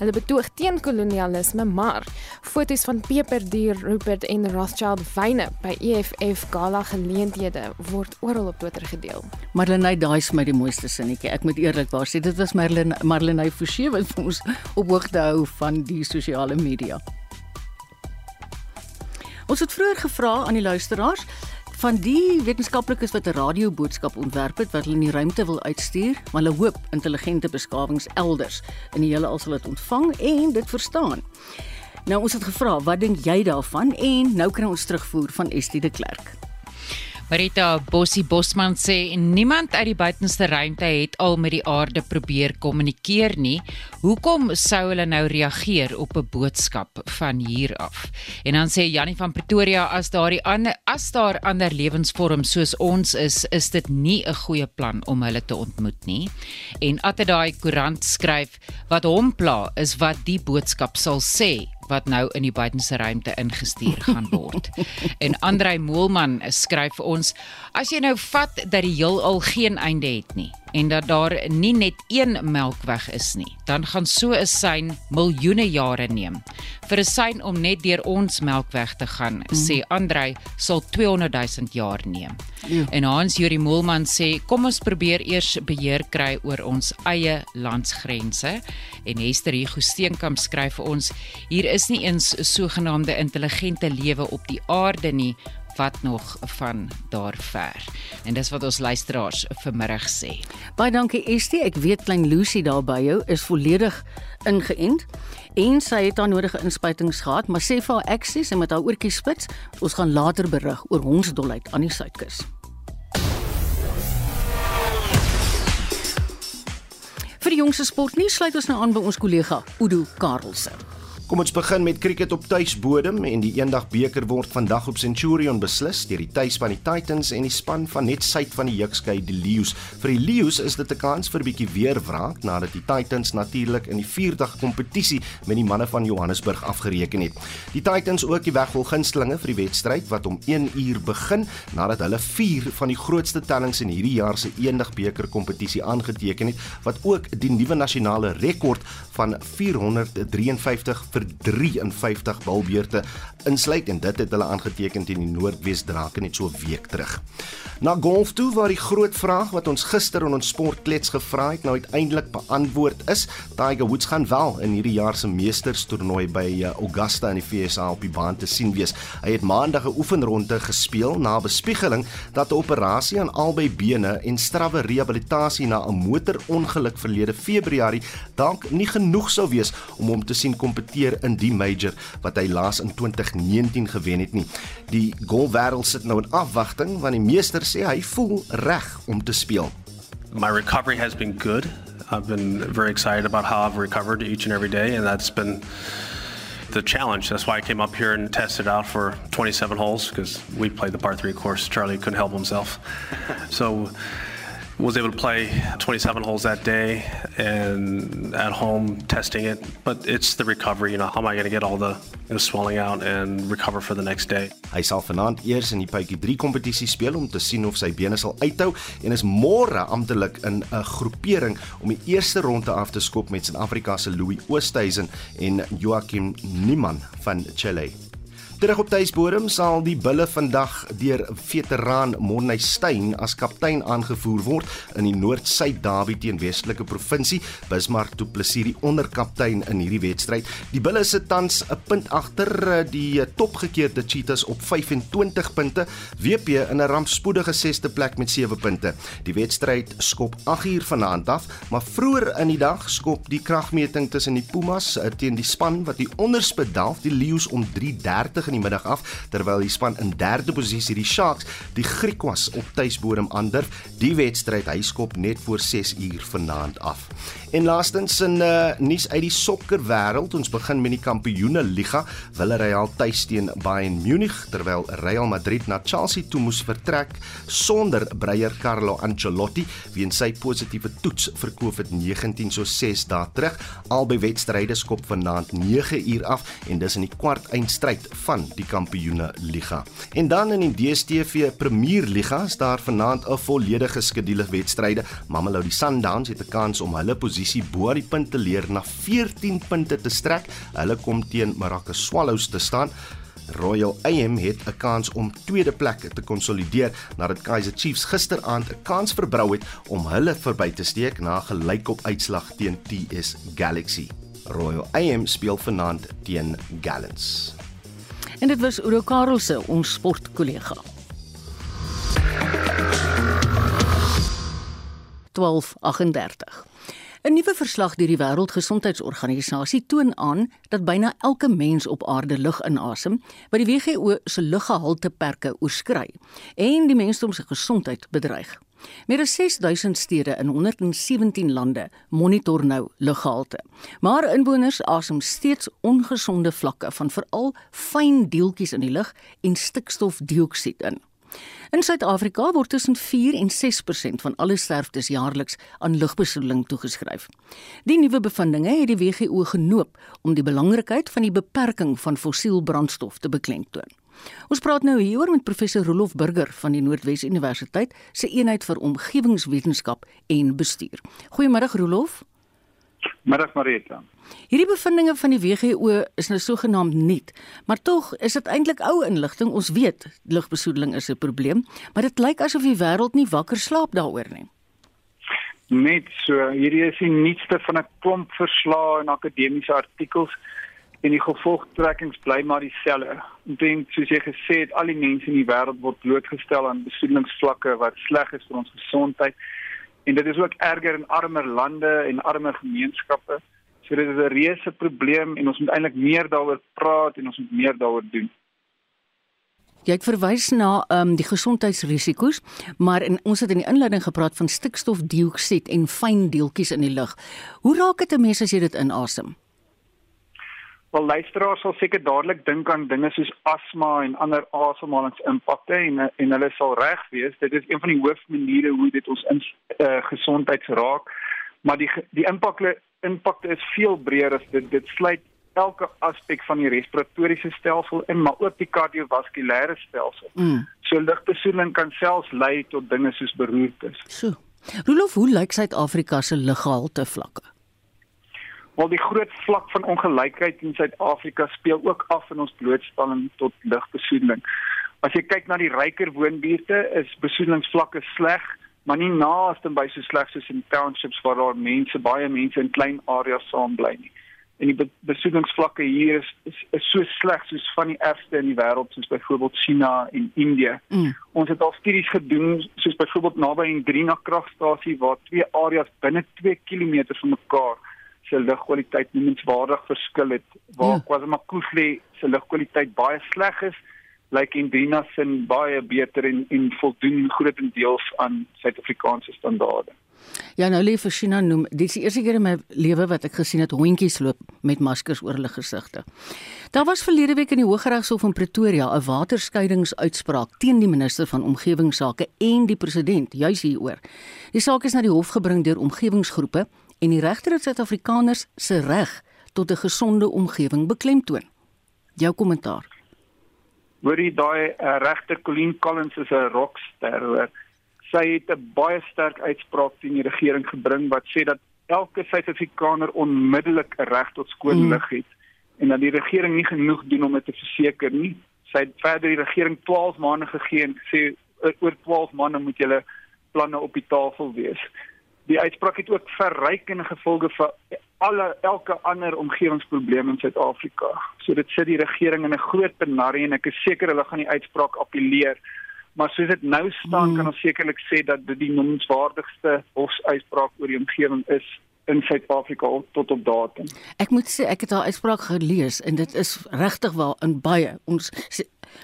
Hulle betoog teen kolonialisme, maar foto's van peperdier Rupert en Rothschild wyne by EFF gala geleenthede word oral op Twitter gedeel. Marlenae, daai is my die mooiste sinnetjie. Ek moet eerlikwaar sê, dit was Marlenae Marlenae Forsie wat vir ons op hoogte hou van die sosiale media. Ons het vroeër gevra aan die luisteraars van die wetenskaplikes wat 'n radioboodskap ontwerp het wat hulle in die ruimte wil uitstuur, maar hulle hoop intelligente beskawings elders in die hele al sal dit ontvang en dit verstaan. Nou ons het gevra, wat dink jy daarvan? En nou kry ons terugvoer van Estie de Klerk. Marita Bossie Bosman sê niemand uit die buitenste ruimte het al met die aarde probeer kommunikeer nie. Hoekom sou hulle nou reageer op 'n boodskap van hier af? En dan sê Jannie van Pretoria as daar ander as daar ander lewensvorms soos ons is, is dit nie 'n goeie plan om hulle te ontmoet nie. En Atterdaai Koerant skryf wat hom pla is wat die boodskap sal sê wat nou in die buitenste ruimte ingestuur gaan word. *laughs* en Andrei Moelman skryf vir ons: As jy nou vat dat die heelal geen einde het nie en dat daar nie net een melkweg is nie, dan gaan so 'n sein miljoene jare neem. Vir 'n sein om net deur ons melkweg te gaan, mm. sê Andrei, sal 200 000 jaar neem. Ja. En Hans Juri Moelman sê, kom ons probeer eers beheer kry oor ons eie landsgrense. En Hester Hugo Steenkamp skryf vir ons, hier is nie eens sogenaamde intelligente lewe op die aarde nie, wat nog van daar ver. En dis wat ons luisteraars vanmiddag sê. Baie dankie Estie. Ek weet klein Lucy daar by jou is volledig ingeënt en sy het haar nodige inspuitings gehad, maar sê vir haar eksis en met haar oortjie spits, ons gaan later berig oor hondsdolheid aan die suidkus. Vir die jongste sportnuus sluit ons nou aan by ons kollega Udo Karlse. Kom ons begin met cricket op tuisbodem en die eendag beker word vandag op Centurion beslis deur die tuisspan die Titans en die span van net suid van die Jukskei die Lions. Vir die Lions is dit 'n kans vir 'n bietjie weer wraak nadat die Titans natuurlik in die vierdag kompetisie met die manne van Johannesburg afgereken het. Die Titans ook die wegvol gunstelinge vir die wedstryd wat om 1 uur begin nadat hulle 4 van die grootste tellings in hierdie jaar se eendag beker kompetisie aangeteken het wat ook die nuwe nasionale rekord van 453 vir 53 balbeurte insluit en dit het hulle aangeteken teen die Noordwes Drake net so 'n week terug. Na golf toe waar die groot vraag wat ons gister in ons sportklets gevra het nou uiteindelik beantwoord is, Tiger Woods gaan wel in hierdie jaar se Meesterstoernooi by uh, Augusta in die VSA op die baan te sien wees. Hy het maandag 'n oefenronde gespeel na bespiegeling dat 'n operasie aan albei bene en strawwe rehabilitasie na 'n motorongeluk verlede Februarie dalk nie genoeg sou wees om hom te sien kompeteer keer in die major wat hy laas in 2019 gewen het nie. Die golfwêreld sit nou in afwagting want die meester sê hy voel reg om te speel. My recovery has been good. I've been very excited about how I've recovered each and every day and that's been the challenge. That's why I came up here and tested out for 27 holes because we played the par 3 course. Charlie couldn't help himself. So was able to play 27 holes that day and at home testing it. But it's the recovery you know how am i going to get all the you know, swelling out and recover for the next day? Hy sal vanaand eers in die Pythie 3 kompetisie speel om te sien of sy bene sal uithou en is môre amptelik in 'n groepering om die eerste ronde af te skop met Suid-Afrika se Louis Oosthuizen en Joachim Niemann van Chile Terug op tuisbodem sal die bulle vandag deur veteraan Monny Steyn as kaptein aangevoer word in die Noord-Suid Derby teen Westelike Provinsie. Bismarck Du Plessis die onderkaptein in hierdie wedstryd. Die bulle sit tans 'n punt agter eh, die topgekeerde Cheetahs op 25 punte. WP in 'n rampspoedige 6de plek met 7 punte. Die wedstryd skop 8 uur vanaand af, maar vroeër in die dag skop die kragmeting tussen die Pumas eh, teen die span wat die onderspit dalf, die Lions om 3:30 in die middag af terwyl die span in derde posisie die Sharks die Griekwas op tuisbodem aandurf. Die wedstryd hy skop net voor 6 uur vanaand af. En laastens in uh, nuus uit die sokker wêreld, ons begin met die Kampioene Liga. Villarreal tuis teen Bayern Munich terwyl Real Madrid na Chelsea toe moes vertrek sonder breier Carlo Ancelotti weens sy positiewe toets vir COVID-19 so 6 dae terug. Albei wedstryde skop vanaand 9 uur af en dis in die kwart eindstryd van die Kampioene Liga. En dan in die DStv Premier Liga is daar vanaand 'n volledige skedule wedstryde. Mamelodi Sundowns het 'n kans om hulle posisie bo aan die punt te leer na 14 punte te strek. Hulle kom teen Maracas Swallows te staan. Royal AM het 'n kans om tweede plek te konsolideer nadat Kaizer Chiefs gisteraand 'n kans verbrou het om hulle verby te steek na gelykop uitslag teen TS Galaxy. Royal AM speel vanaand teen Gallants. En dit was Udo Karelse, ons sportkollega. 1238. 'n Nuwe verslag deur die Wêreldgesondheidsorganisasie toon aan dat byna elke mens op aarde lug inasem, wat die WHO se luggehalteperke oorskry en die mensdom se gesondheid bedreig. Meer as 6000 stede in 117 lande monitor nou luggehalte. Maar inwoners asem steeds ongesonde vlakke van veral fyn deeltjies in die lug en stikstofdioksied in. In Suid-Afrika word tussen 4 en 6% van alle sterftes jaarliks aan lugbesoedeling toegeskryf. Die nuwe bevindinge het die WHO genoop om die belangrikheid van die beperking van fossiel brandstof te beklemtoon. Ons praat nou hieroor met professor Rolof Burger van die Noordwes Universiteit se eenheid vir omgewingswetenskap en bestuur. Goeiemôre Rolof. Middag Marita. Hierdie bevindinge van die WGO is nou sogenaamd nuut, maar tog is dit eintlik ou inligting. Ons weet lugbesoedeling is 'n probleem, maar dit lyk asof die wêreld nie wakker slaap daaroor nie. Net so, hierdie is die nuutste van 'n klomp verslae en akademiese artikels en die gevolgtrekkings bly maar dieselfde. Ek dink soos jy gesê het, al die mense in die wêreld word blootgestel aan besoedelingsvlakke wat sleg is vir ons gesondheid. En dit is ook erger in armer lande en armer gemeenskappe. So dit is 'n reuse probleem en ons moet eintlik meer daaroor praat en ons moet meer daaroor doen. Jy het verwys na ehm um, die gesondheidsrisiko's, maar in ons het in die inleiding gepraat van stikstofdioksied en fyn deeltjies in die lug. Hoe raak dit 'n mens as jy dit inasem? Wel luisteraars sal seker dadelik dink aan dinge soos asma en ander asemhalingsimpakte en en hulle sal reg wees. Dit is een van die hoofmaniere hoe dit ons in uh, gesondheid raak. Maar die die impakte impakte is veel breër as dit dit sluit elke aspek van die respiratoriese stelsel in, maar ook die kardiovaskulêre stelsel. Mm. So lugbesoedeling kan selfs lei tot dinge soos beroertes. So. Rolof, hoe lyk Suid-Afrika se luggehalte vlakke? Wel die groot vlak van ongelykheid in Suid-Afrika speel ook af in ons blootstelling tot lugbesoedeling. As jy kyk na die ryker woonbuurte, is besoedelingsvlakke sleg, maar nie naaste by so sleg soos in townships waar daar mense, baie mense in klein areas saam bly nie. En die besoedelingsvlakke hier is, is is so sleg soos van die ergste in die wêreld soos byvoorbeeld China en Indië. Mm. Ons het al studies gedoen soos byvoorbeeld naby 'n Drina kragstasie waar twee areas binne 2 km van mekaar se lugkwaliteit noemenswaardig verskil het waar ja. KwaZulu-Natal se lugkwaliteit baie sleg is lyk like Indina se baie beter en en voldoen grootendeels aan Suid-Afrikaanse standaarde. Ja nou lief China noem dis die eerste keer in my lewe wat ek gesien het hondjies loop met maskers oor hulle gesigte. Daar was verlede week in die Hooggeregshof in Pretoria 'n waterskeiingsuitspraak teen die minister van omgewingsake en die president juis hieroor. Die saak is na die hof gebring deur omgewingsgroepe en die regter het Suid-Afrikaners se reg tot 'n gesonde omgewing beklemtoon. Jou kommentaar. Hoorie daai uh, regter Colleen Collins is 'n rockster hoor. Sy het 'n baie sterk uitspraak teen die regering gebring wat sê dat elke Suid-Afrikaner onmiddellik 'n reg tot skoon mm. lug het en dat die regering nie genoeg doen om dit te verseker nie. Sy het verder die regering 12 maande gegee en gesê oor 12 maande moet julle planne op die tafel wees die uitspraak het ook verrykende gevolge vir alle elke ander omgewingsprobleme in Suid-Afrika. So dit sit die regering in 'n groot penarie en ek is seker hulle gaan die uitspraak appeleer. Maar soos dit nou staan hmm. kan ons sekerlik sê dat dit die noemenswaardigste hofsuitspraak oor die omgewing is in Suid-Afrika tot op datum. Ek moet sê ek het daai uitspraak gelees en dit is regtig wel in baie ons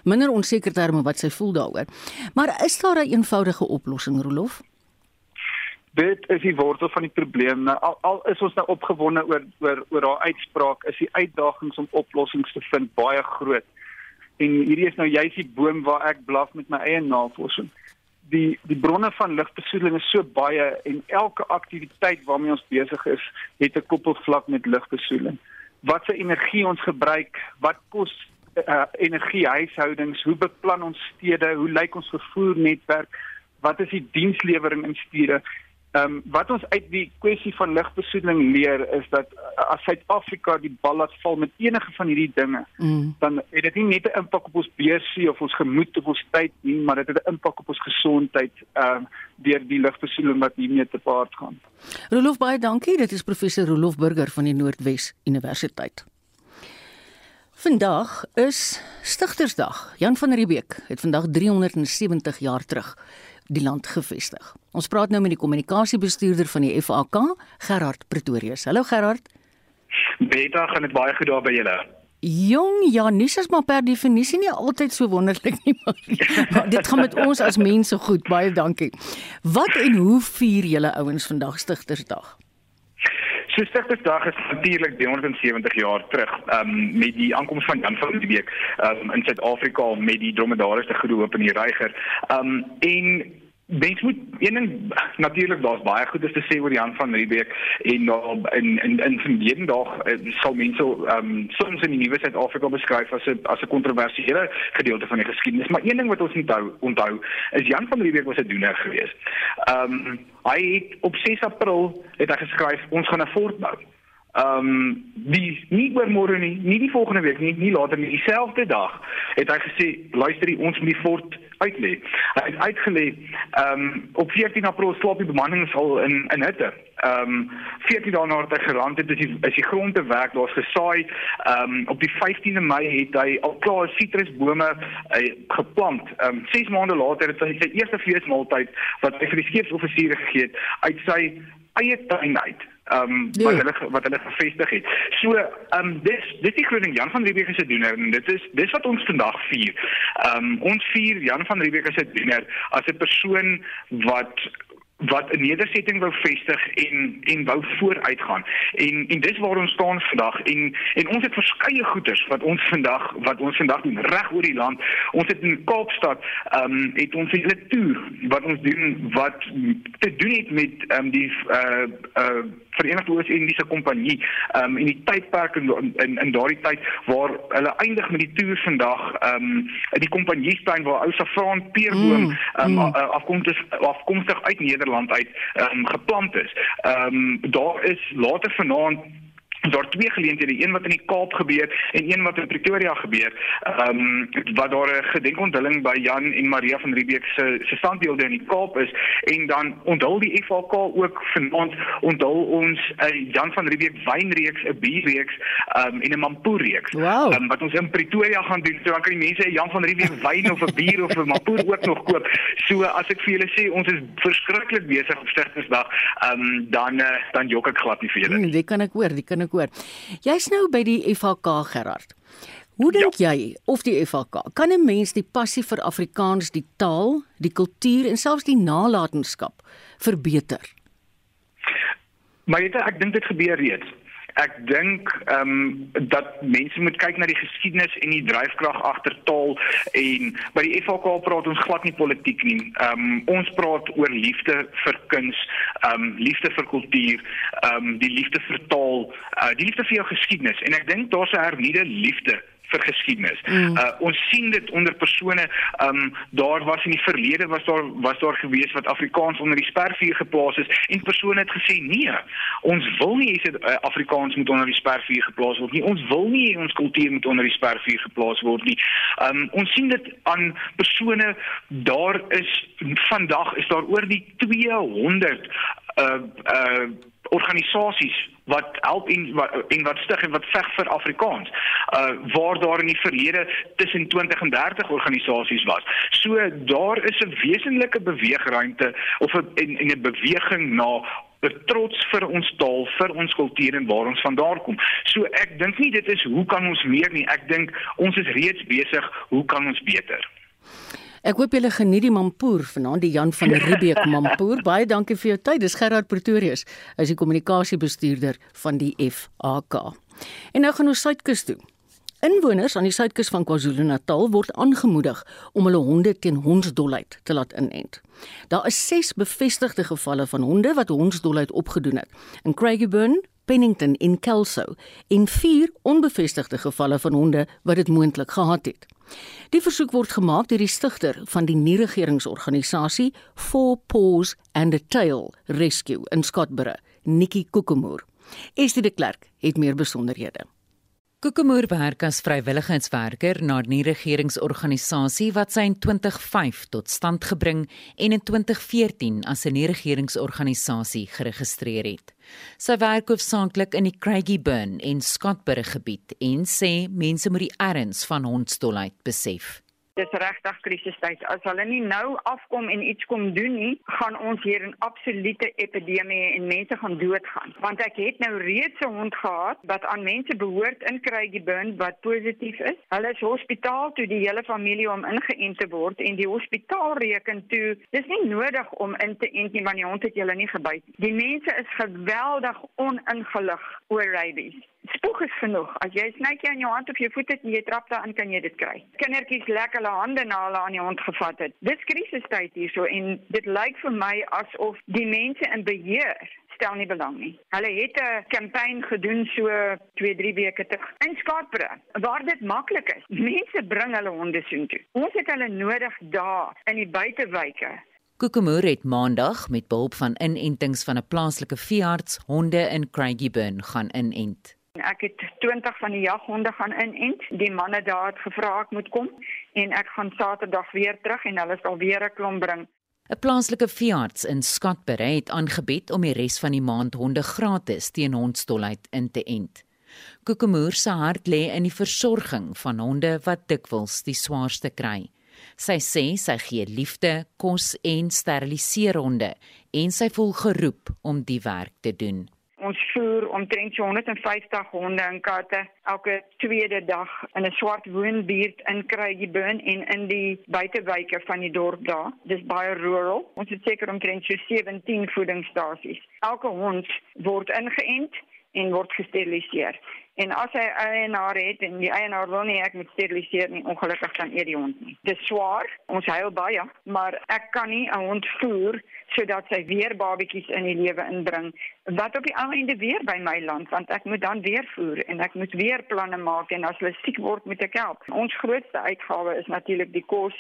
minder onseker terme wat sy voel daaroor. Maar is daar 'n een eenvoudige oplossing Rolof? Dit is die wortel van die probleem. Nou, al, al is ons nou opgewonde oor oor oor haar uitspraak, is die uitdagings om oplossings te vind baie groot. En hierdie is nou juist die boom waar ek blaf met my eie navorsing. Die die bronne van lugbesoedeling is so baie en elke aktiwiteit waarmee ons besig is, het 'n koppelvlak met lugbesoedeling. Wat se energie ons gebruik, wat kos uh, energie huishoudings, hoe beplan ons stede, hoe lyk ons vervoernetwerk, wat is die dienslewering in stede? Ehm um, wat ons uit die kwessie van lugbesoedeling leer is dat uh, as Suid-Afrika die bal laat val met enige van hierdie dinge, mm. dan het dit nie net 'n impak op ons beursie of ons gemoed of ons tyd nie, maar dit het 'n impak op ons gesondheid ehm uh, deur die lugbesoedeling wat hiermee te paart gaan. Rolof baie dankie. Dit is professor Rolof Burger van die Noordwes Universiteit. Vandag is Stigtersdag. Jan van Riebeeck het vandag 370 jaar terug die land gevestig. Ons praat nou met die kommunikasiebestuurder van die FAK, Gerard Pretorius. Hallo Gerard. Beta, gaan dit baie goed daar by julle? Jong, ja, nuus is maar per definisie nie altyd so wonderlik nie, maar, *laughs* maar dit gaan met ons as mense goed. Baie dankie. Wat en hoe vier julle ouens vandag Stigtersdag? So Stigtersdag is natuurlik 370 jaar terug, ehm um, met die aankoms van Jan van Riebeeck um, in Suid-Afrika met die dromedaris te Hoop en die Reiger. Ehm um, en mens moet een ding natuurlik daar's baie goed is te sê oor Jan van Riebeeck en daar in in in verlede dag uh, sal mense ehm um, soms in die nuwe Suid-Afrika beskryf as 'n as 'n kontroversiële gedeelte van die geskiedenis maar een ding wat ons onthou onthou is Jan van Riebeeck was 'n doener geweest. Ehm um, hy het op 6 April het hy geskryf ons gaan 'n fort bou. Ehm um, die nie oor môre nie, nie die volgende week nie, nie later nie, dieselfde dag het hy gesê luister ons moet die fort uitlê. Hy het uitgelê ehm um, op 14 April slaap die bemanning sal in in hitte. Ehm um, 14 dae nadat hy gerand het, is die is die grond te werk, daar's gesaai. Ehm um, op die 15de Mei het hy al klaar sitrusbome uh, geplant. Ehm um, 6 maande later het hy sy eerste feesmaaltyd wat hy vir die skeepsoffisiere gegee het uit sy eie tuin uit ehm um, wat hulle wat hulle gevestig het. So ehm um, dis dis die groening Jan van Riebeeck se doener en dit is dis wat ons vandag vier. Ehm um, ons vier Jan van Riebeeck se doener as 'n persoon wat wat 'n nedersetting wou vestig en en wou vooruitgaan. En en dis waar ons staan vandag en en ons het verskeie goeders wat ons vandag wat ons vandag doen reg oor die land. Ons het in Kaapstad ehm um, het ons 'n hele toer wat ons doen wat te doen het met ehm um, die uh uh Verenigde Oos-Indiese Kompanjie um in die tydperk in in, in daardie tyd waar hulle eindig met die toer vandag um in die kompanjiestein waar ou Safraan peerboom mm, um mm. afkomstig afkomstig uit Nederland land uit um, geplant is. Ehm um, daar is later vanaand daar twee geleenthede, een wat in die Kaap gebeur en een wat in Pretoria gebeur. Ehm um, wat daar 'n gedenkonthulling by Jan en Maria van Riebeeck se se standbeelde in die Kaap is en dan onthul die FHK ook vanaand onthul ons 'n uh, Jan van Riebeeck wynreeks, 'n bierreeks ehm um, en 'n mampoerreeks. Wow. Um, wat ons in Pretoria gaan doen. So dan kan die mense 'n Jan van Riebeeck wyn of 'n bier of 'n mampoer ook nog koop. So as ek vir julle sê ons is verskriklik besig op Stigtersdag, ehm um, dan uh, dan jok ek glad nie vir julle. Hmm, dit kan ek hoor, dit kan ek hoor. Jy's nou by die FHK Gerard. Hoe dink ja. jy of die FHK kan 'n mens die passie vir Afrikaans, die taal, die kultuur en selfs die nalatenskap verbeter? Maar jy, ek dink dit gebeur reeds. Ek dink ehm um, dat mense moet kyk na die geskiedenis en die dryfkrag agter taal en by die FHK praat ons glad nie politiek nie. Ehm um, ons praat oor liefde vir kuns, ehm um, liefde vir kultuur, ehm um, die liefde vir taal, uh, die liefde vir jou geskiedenis en ek dink daar's 'n hernieude liefde vir geskiedenis. Mm. Uh ons sien dit onder persone um daar was in die verlede was daar was daar gewees wat Afrikaans onder die spervuur geplaas is en persone het gesê nee, ons wil nie hê uh, Afrikaans moet onder die spervuur geplaas word nie. Ons wil nie ons kultuur moet onder die spervuur geplaas word nie. Um ons sien dit aan persone daar is vandag is daar oor die 200 uh uh organisasies wat help en wat en wat stig en wat veg vir Afrikaans. Uh waar daar in die verlede tussen 20 en 30 organisasies was. So daar is 'n wesenlike beweegruimte of 'n en 'n beweging na 'n trots vir ons taal, vir ons kultuur en waar ons vandaan kom. So ek dink nie dit is hoe kan ons meer nie. Ek dink ons is reeds besig, hoe kan ons beter? Ek hoop julle geniet die mampoer vanaand die Jan van Riebeeck *laughs* mampoer. Baie dankie vir jou tyd. Dis Gerard Pretorius, is die kommunikasiebestuurder van die FAK. En nou gaan ons suidkus toe. Inwoners aan die suidkus van KwaZulu-Natal word aangemoedig om hulle honde teen hondsdolheid te laat inent. Daar is 6 bevestigde gevalle van honde wat hondsdolheid opgedoen het. In Craigieburn, Pennington en Kelso en 4 onbevestigde gevalle van honde wat dit moontlik gehad het. Die versoek word gemaak deur die stigter van die nie-regeringsorganisasie Four Paws and a Tail Rescue in Scottsboro, Nikki Kokemoor. Estie de Klerk het meer besonderhede. Kokemoor werk as vrywilligheidswerker na 'n nie-regeringsorganisasie wat sy in 2005 tot stand gebring en in 2014 as 'n nie-regeringsorganisasie geregistreer het. Sy werk hoofsaaklik in die Craigieburn en Scottsboro gebied en sê mense moet die erns van hondsdolheid besef. Dis regtig krisistyd. As hulle nie nou afkom en iets kom doen nie, gaan ons hier 'n absolute epidemie en mense gaan doodgaan. Want ek het nou reeds 'n hond gehad wat aan mense behoort in Craigieburn wat positief is. Hulle is hospitaal toe die hele familie om ingeënt te word en die hospitaal reken toe dis nie nodig om in te ent nie want die hond het julle nie gebyt nie. Die mense is geweldig oningelig oor rabies. Spoeg is genoeg. As jy 'n snytjie aan jou hand of jou voet het en jy trap daarin, kan jy dit kry. Kindertjies lekker hulle hande na hulle aan die hond gevat het. Dis krisistyd hierso en dit lyk vir my asof die mense in beheer stel nie belang nie. Hulle het 'n kampanje gedoen so 2-3 weke terug in Skartbrug waar dit maklik is. Mense bring hulle honde soontoe. Ons het hulle nodig daar in die buitewyke Kokemoer het maandag met behulp van inentings van 'n plaaslike veearts honde in Craigieburn gaan inent. Ek het 20 van die jaghonde gaan inent. Die manne daar het gevra ek moet kom en ek gaan Saterdag weer terug en hulle sal weer 'n klomp bring. 'n Plaaslike veearts in Skatbury het aangebied om die res van die maand honde gratis teen hondstolheid in te ent. Kokemoer se hart lê in die versorging van honde wat dikwels die swaarste kry. Sy sê sy gee liefde, kos en steriliseer honde en sy voel geroep om die werk te doen. Ons voer omtrent 150 honde en katte elke tweede dag in 'n swart woonbuurt in Kruigebeen en in die buitewyke van die dorp daar. Dis baie rural. Ons het seker omtrent so 17 voedingsstasies. Elke hond word ingeënt en word gesteriliseer. En as hy eienaar het en die eienaar wil nie ek moet steriliseer nie, ongelukkig dan eet die hond nie. Dis swaar, ons huil baie, maar ek kan nie 'n hond voer sodat sy weer babetjies in die lewe inbring wat op die einde weer by my land want ek moet dan weer voer en ek moet weer planne maak en as hulle siek word moet ek help. Ons grootste uitgawe is natuurlik die kos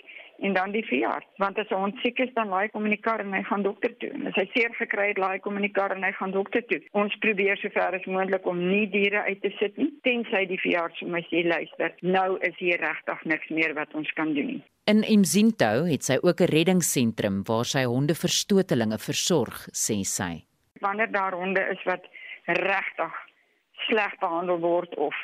en dan die veearts want as hond siek is dan laai kom in die kar en hy gaan dokter toe. En as hy seer gekry het, laai kom in die kar en hy gaan dokter toe. Ons probeer sover as moontlik om nie diere uit te sit nie tensy die veearts vir my sê luister, nou is hier regtig niks meer wat ons kan doen nie. In Imzinto het sy ook 'n reddingsentrum waar sy hondeverstotelinge versorg, sê sy. Wanneer daar honde is wat regtig sleg behandel word of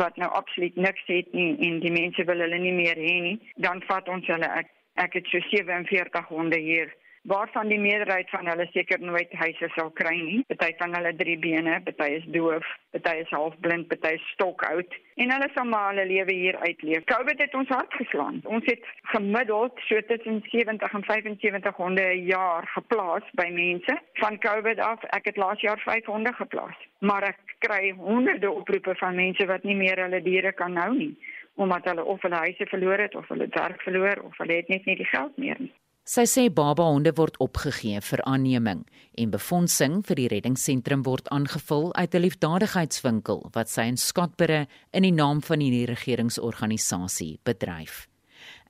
wat nou absoluut niks het nie en die mense wil hulle nie meer hê nie, dan vat ons hulle. Ek, ek het so 47 honde hier waarvan die meerderheid van hulle seker nooit huise sal kry nie. Party van hulle drie bene, party is doof, party is halfblind, party is stokoud en hulle sal maar hulle lewe hier uitleef. COVID het ons hart geslaan. Ons het gemiddeld so tussen 70 en 75 honde 'n jaar geplaas by mense van COVID af. Ek het laas jaar 5 honde geplaas. Maar ek kry honderde oproepe van mense wat nie meer hulle diere kan hou nie omdat hulle of hulle huise verloor het of hulle werk verloor of hulle het net nie die geld meer nie. Sy sê baba honde word opgegee vir aanneming en befondsing vir die reddingsentrum word aangevul uit 'n liefdadigheidswinkel wat sy in Skatbure in die naam van die regeringsorganisasie bedryf.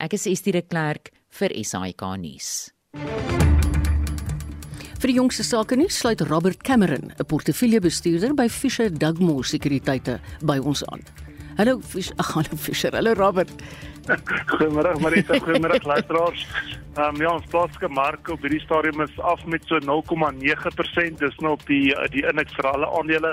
Ek is Estie de Klerk vir SAK nuus. Vir die jongste sake nuus sluit Robert Cameron, 'n portefeuljebestuurder by Fisher Dugmore Sekuriteite by ons aan. Hallo Fisher, ag hallo Fisher. Hallo Robert. Goeiemôre Marita, goeiemôre luisteraars. Ehm um, ja, ons plaaslike mark op hierdie stadium is af met so 0,9%. Dis nou op die die indeks vir alle aandele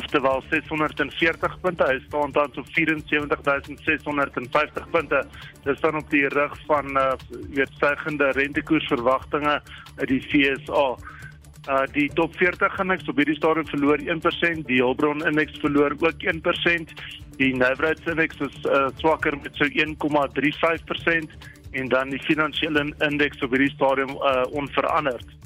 oftewel 640 punte. Hy staan tans op 74650 punte. Dis dan op die rug van uh weet stygende rentekoersverwagtinge uit die FSA. Uh die top 40 indeks op hierdie stadium verloor 1%, die Hulbron indeks verloor ook 1%. Die Navrats indeks is uh, swakker met so 1,35% en dan die finansiële indeks op hierdie stadium uh, onveranderd.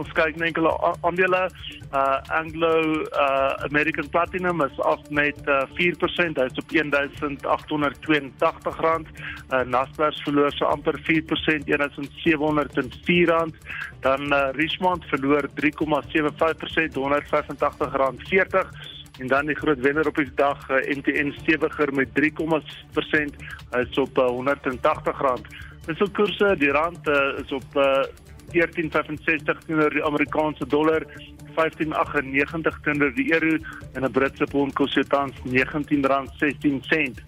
Ons kyk net enkele aandele. Uh Anglo uh American Platinum is af met uh, 4%, hy's op 1882 rand. Uh Naspers verloor so amper 4%, 1704 rand. Dan uh Richmond verloor 3,75%, 185 rand 40 en dan die groot wenner op die dag uh, MTN stewiger met 3,% is op uh, 180 rand. Dis ook koerse die rand uh, is op uh, 14.65 teenoor die Amerikaanse dollar, 15.98 teenoor die euro en 'n Britse pond kos tans R19.16.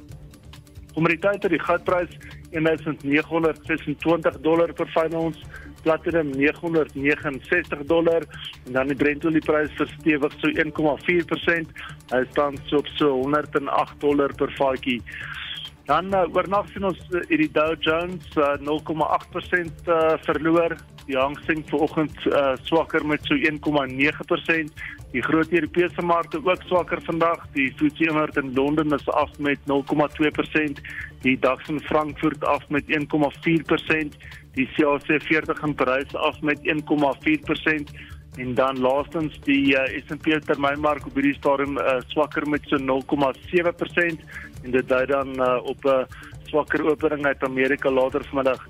Kommoditeite die goudprys 1926 dollar per fyn ons platinum 969 dollar en dan die Brent olieprys verstewig so 1,4%. Hy staan so op so 108 dollar per vatjie. Dan uh, oornag sien ons uh, die Dow Jones uh, 0,8% uh, verloor. Die Hang Seng vanoggend uh, swakker met so 1,9%. Die groot Europese markte ook swakker vandag. Die FTSE 100 in Londen is af met 0,2%. Die DAX in Frankfurt af met 1,4%. Die CAC 40 in Parys af met 1,4%. En dan laastens die uh, S&P termynmark op hierdie stadium uh, swakker met so 0,7% en dit dui dan uh, op 'n uh, swakker opening uit Amerika later vanmiddag.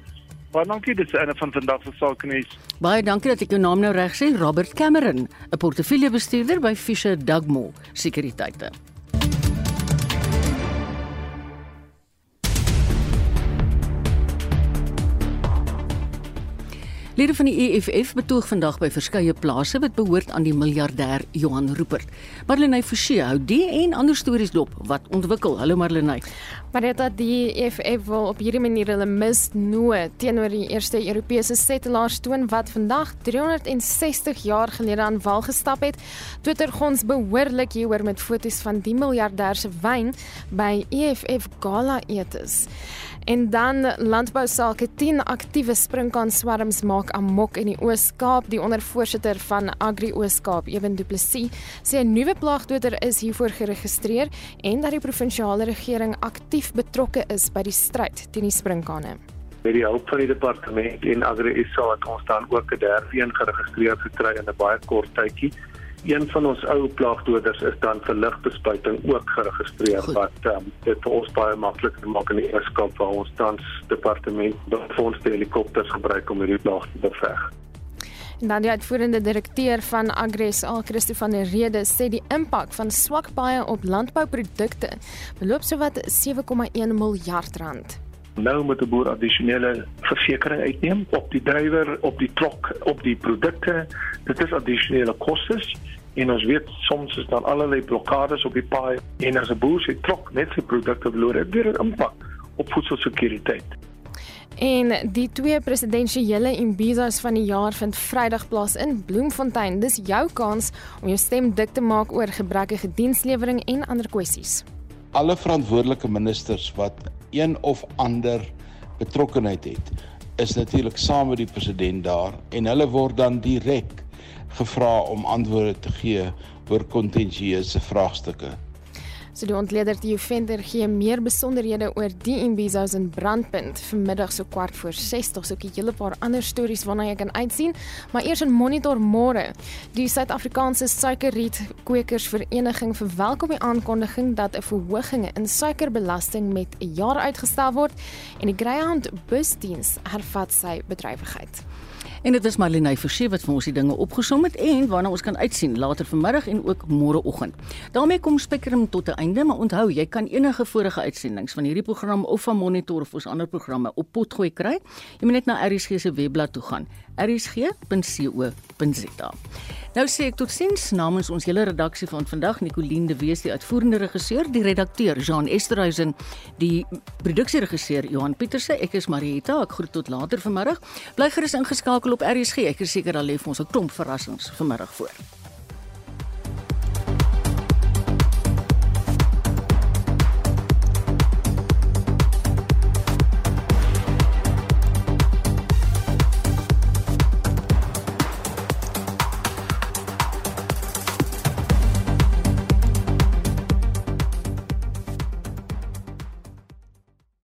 Baie dankie, dis 'n van vandag se sake nuus. Baie dankie dat ek jou naam nou reg sê, Robert Cameron, 'n portefeuljebestuurder by Fisher Dugmore Sekuriteite. Lede van die EFF betoog vandag by verskeie plase wat behoort aan die miljardêr Johan Rupert. Marlenae Forsie hou die en ander stories dop wat ontwikkel. Hallo Marlenae. Maar dit dat die EFF wil op hierdie manier hulle misnoë teenoor die eerste Europese settlers toon wat vandag 360 jaar gelede aan wal gestap het. Twitter gons behoorlik hieroor met foto's van die miljardêr se wyn by EFF gala etes. En dan landbou sake 10 aktiewe sprinkaan-swarms maak amok in die Oos-Kaap. Die ondervoorsitter van Agri Oos-Kaap, Ewen Du Plessis, sê 'n nuwe plaagdoder is hiervoor geregistreer en dat die provinsiale regering aktief betrokke is by die stryd teen die sprinkane. Met die hulp van die departement en Agri SA het ons dan ook 'n derde een geregistreer gekry in 'n baie kort tydjie een van ons ou plaagdoders is dan vir ligbespuiting ook geregistreer Goed. wat um, dit vir ons baie makliker maak in die eerskap waar ons tans departement ons die helikopters gebruik om hierdie plaag te beveg. Dan die uitvoerende direkteur van Agres, Al Christo van der Rede, sê die impak van swak paaie op landbouprodukte beloop sowat 7,1 miljard rand. Nou moet die boer addisionele versekerings uitneem op die drywer, op die trok, op die produkte. Dit is addisionele kostes en ons weet soms is daar allerlei blokkades op die paai en as 'n boer se trok net sy produkte verloor het, dit 'n impak op voedselsekuriteit. En die twee presidensiële imbizas van die jaar vind Vrydag plaas in Bloemfontein. Dis jou kans om jou stem dik te maak oor gebrekkige dienslewering en ander kwessies. Alle verantwoordelike ministers wat een of ander betrokkenheid het, is natuurlik saam met die president daar en hulle word dan direk gevra om antwoorde te gee oor kontensieuse vraagstukke. So die ontleder die Venter gee meer besonderhede oor die Imbizos in Brandpunt vanmiddag so kwart voor 6 tot so 'n hele paar ander stories waarna jy kan uitsien, maar eers 'n monitor môre. Die Suid-Afrikaanse Suikerriet Kwekers Vereniging verwelkom die aankondiging dat 'n verhoging in suikerbelasting met 'n jaar uitgestel word en die Greyhound busdiens hervat sy bedrywighede. En dit is Marlene Forsie wat vir ons die dinge opgesom het en waarna ons kan uitsien later vanmiddag en ook môreoggend. daarmee kom Spectrum tot 'n einde, maar onthou, jy kan enige vorige uitsendings van hierdie program of van Monitor of ons ander programme op potgooi kry. Jy moet net na RSG se webblad toe gaan, rsg.co.za. Nou sê ek totsiens namens ons hele redaksie van vandag Nicoline de Wes die uitvoerende regisseur, die redakteur Jean Esterhuizen, die produksieregisseur Johan Pieterse, ek is Marieta, ek groet tot later vanmiddag. Bly gerus ingeskakel op RSG. Ek is seker daar lê vir ons 'n klomp verrassings vanmiddag voor.